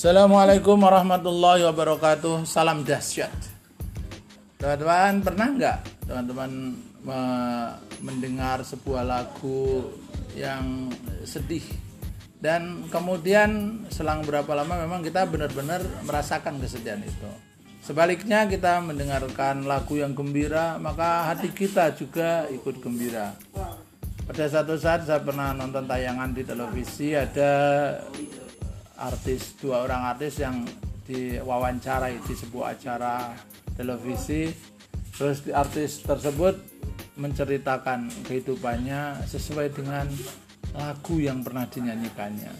Assalamualaikum warahmatullahi wabarakatuh. Salam dahsyat. Teman-teman pernah nggak teman-teman me- mendengar sebuah lagu yang sedih dan kemudian selang berapa lama memang kita benar-benar merasakan kesedihan itu. Sebaliknya kita mendengarkan lagu yang gembira maka hati kita juga ikut gembira. Pada satu saat saya pernah nonton tayangan di televisi ada artis dua orang artis yang diwawancarai di sebuah acara televisi. Terus artis tersebut menceritakan kehidupannya sesuai dengan lagu yang pernah dinyanyikannya.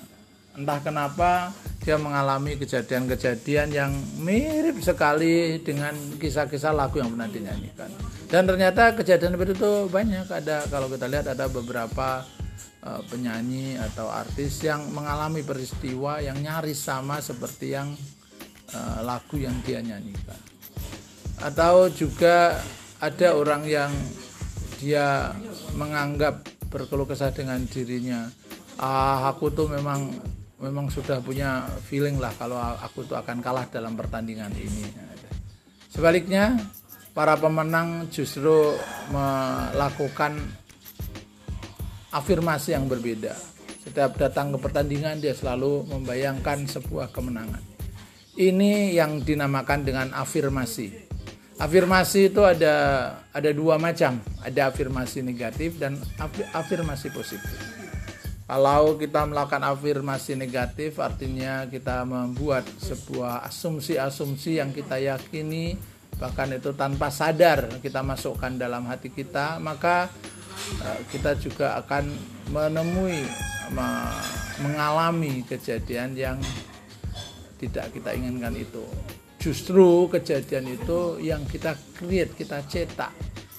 Entah kenapa dia mengalami kejadian-kejadian yang mirip sekali dengan kisah-kisah lagu yang pernah dinyanyikan. Dan ternyata kejadian seperti itu banyak. Ada kalau kita lihat ada beberapa uh, penyanyi atau artis yang mengalami peristiwa yang nyaris sama seperti yang uh, lagu yang dia nyanyikan. Atau juga ada orang yang dia menganggap berkeluh kesah dengan dirinya. Ah aku tuh memang memang sudah punya feeling lah kalau aku tuh akan kalah dalam pertandingan ini. Sebaliknya para pemenang justru melakukan afirmasi yang berbeda. Setiap datang ke pertandingan dia selalu membayangkan sebuah kemenangan. Ini yang dinamakan dengan afirmasi. Afirmasi itu ada ada dua macam, ada afirmasi negatif dan afirmasi positif. Kalau kita melakukan afirmasi negatif artinya kita membuat sebuah asumsi-asumsi yang kita yakini bahkan itu tanpa sadar kita masukkan dalam hati kita, maka kita juga akan menemui mengalami kejadian yang tidak kita inginkan itu. Justru kejadian itu yang kita create, kita cetak,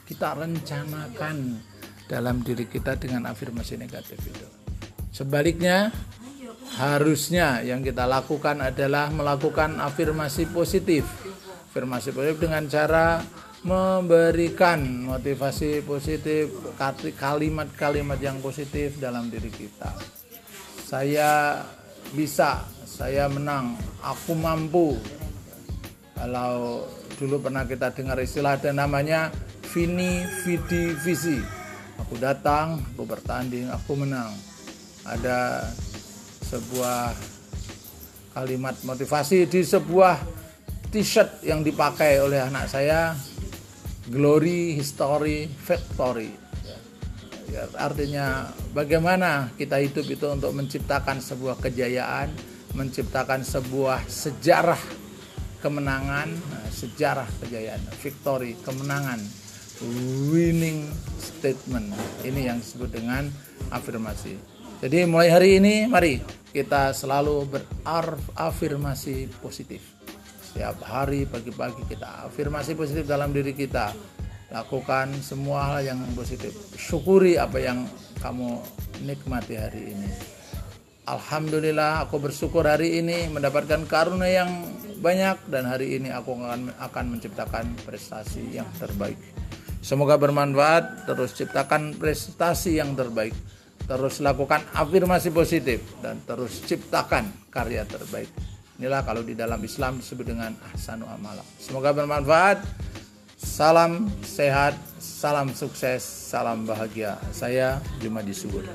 kita rencanakan dalam diri kita dengan afirmasi negatif itu. Sebaliknya, harusnya yang kita lakukan adalah melakukan afirmasi positif. Afirmasi positif dengan cara memberikan motivasi positif, kalimat-kalimat yang positif dalam diri kita. Saya bisa, saya menang, aku mampu. Kalau dulu pernah kita dengar istilah ada namanya Vini Vidi Visi. Aku datang, aku bertanding, aku menang. Ada sebuah kalimat motivasi di sebuah t-shirt yang dipakai oleh anak saya glory, history, victory. Ya, artinya bagaimana kita hidup itu untuk menciptakan sebuah kejayaan, menciptakan sebuah sejarah kemenangan, nah, sejarah kejayaan, victory, kemenangan, winning statement. Ini yang disebut dengan afirmasi. Jadi mulai hari ini mari kita selalu berafirmasi positif. Setiap hari pagi-pagi kita afirmasi positif dalam diri kita. Lakukan semua hal yang positif. Syukuri apa yang kamu nikmati hari ini. Alhamdulillah aku bersyukur hari ini mendapatkan karunia yang banyak dan hari ini aku akan akan menciptakan prestasi yang terbaik. Semoga bermanfaat, terus ciptakan prestasi yang terbaik. Terus lakukan afirmasi positif dan terus ciptakan karya terbaik. Inilah kalau di dalam Islam disebut dengan ahsanu amala. Semoga bermanfaat. Salam sehat, salam sukses, salam bahagia. Saya Jumadi Subur.